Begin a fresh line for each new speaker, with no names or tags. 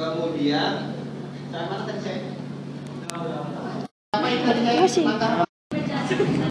kemudian sama tadi saya sama itu tadi saya